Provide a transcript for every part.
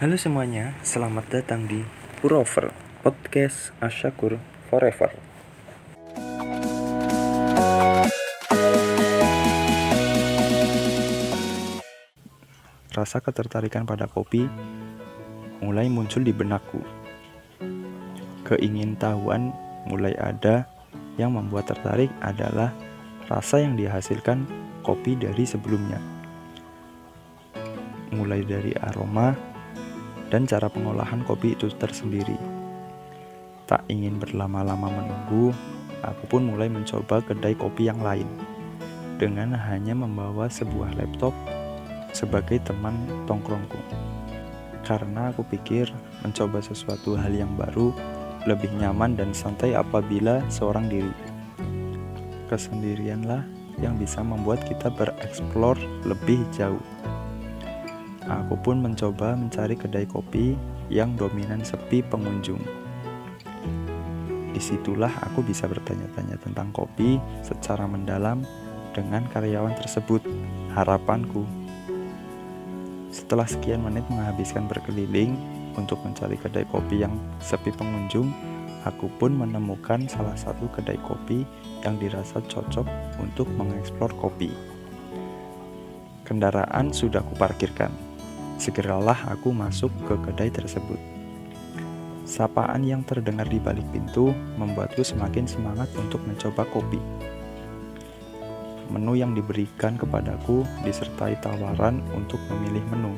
Halo semuanya, selamat datang di Purover Podcast Asyakur Forever. Rasa ketertarikan pada kopi mulai muncul di benakku. Keingintahuan mulai ada yang membuat tertarik adalah rasa yang dihasilkan kopi dari sebelumnya. Mulai dari aroma dan cara pengolahan kopi itu tersendiri. Tak ingin berlama-lama menunggu, aku pun mulai mencoba kedai kopi yang lain dengan hanya membawa sebuah laptop sebagai teman tongkrongku. Karena aku pikir mencoba sesuatu hal yang baru lebih nyaman dan santai apabila seorang diri. Kesendirianlah yang bisa membuat kita bereksplor lebih jauh. Aku pun mencoba mencari kedai kopi yang dominan sepi pengunjung. Di situlah aku bisa bertanya-tanya tentang kopi secara mendalam dengan karyawan tersebut. Harapanku setelah sekian menit menghabiskan berkeliling untuk mencari kedai kopi yang sepi pengunjung, aku pun menemukan salah satu kedai kopi yang dirasa cocok untuk mengeksplor kopi. Kendaraan sudah kuparkirkan. Segeralah aku masuk ke kedai tersebut. Sapaan yang terdengar di balik pintu membuatku semakin semangat untuk mencoba kopi menu yang diberikan kepadaku disertai tawaran untuk memilih menu.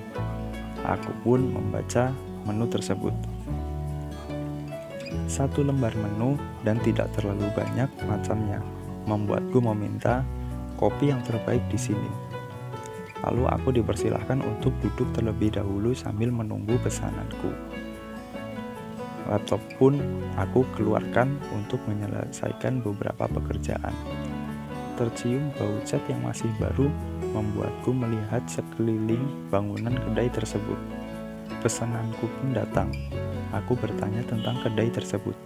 Aku pun membaca menu tersebut. Satu lembar menu dan tidak terlalu banyak macamnya membuatku meminta kopi yang terbaik di sini. Lalu aku dipersilahkan untuk duduk terlebih dahulu sambil menunggu pesananku. Laptop pun aku keluarkan untuk menyelesaikan beberapa pekerjaan. Tercium bau cat yang masih baru membuatku melihat sekeliling bangunan kedai tersebut. Pesananku pun datang. Aku bertanya tentang kedai tersebut.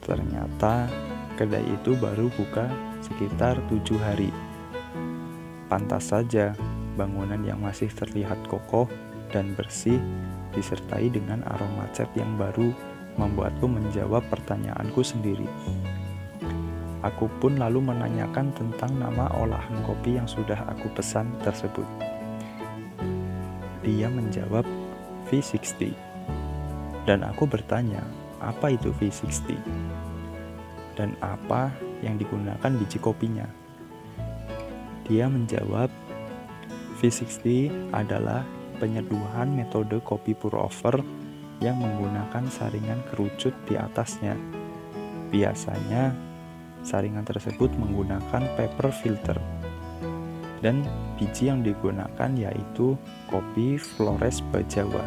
Ternyata kedai itu baru buka sekitar tujuh hari. Pantas saja bangunan yang masih terlihat kokoh dan bersih disertai dengan aroma cat yang baru membuatku menjawab pertanyaanku sendiri. Aku pun lalu menanyakan tentang nama olahan kopi yang sudah aku pesan tersebut. Dia menjawab V60. Dan aku bertanya, apa itu V60? Dan apa yang digunakan biji kopinya? Dia menjawab, V60 adalah penyeduhan metode kopi pour over yang menggunakan saringan kerucut di atasnya. Biasanya Saringan tersebut menggunakan paper filter. Dan biji yang digunakan yaitu kopi Flores Bajawa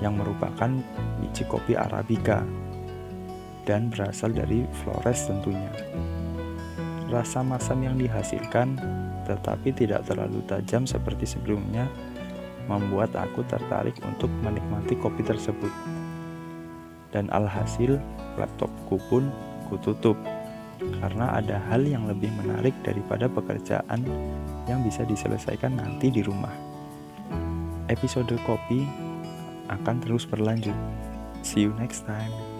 yang merupakan biji kopi Arabica dan berasal dari Flores tentunya. Rasa masam yang dihasilkan tetapi tidak terlalu tajam seperti sebelumnya membuat aku tertarik untuk menikmati kopi tersebut. Dan alhasil laptopku pun kututup karena ada hal yang lebih menarik daripada pekerjaan yang bisa diselesaikan nanti di rumah. Episode kopi akan terus berlanjut. See you next time.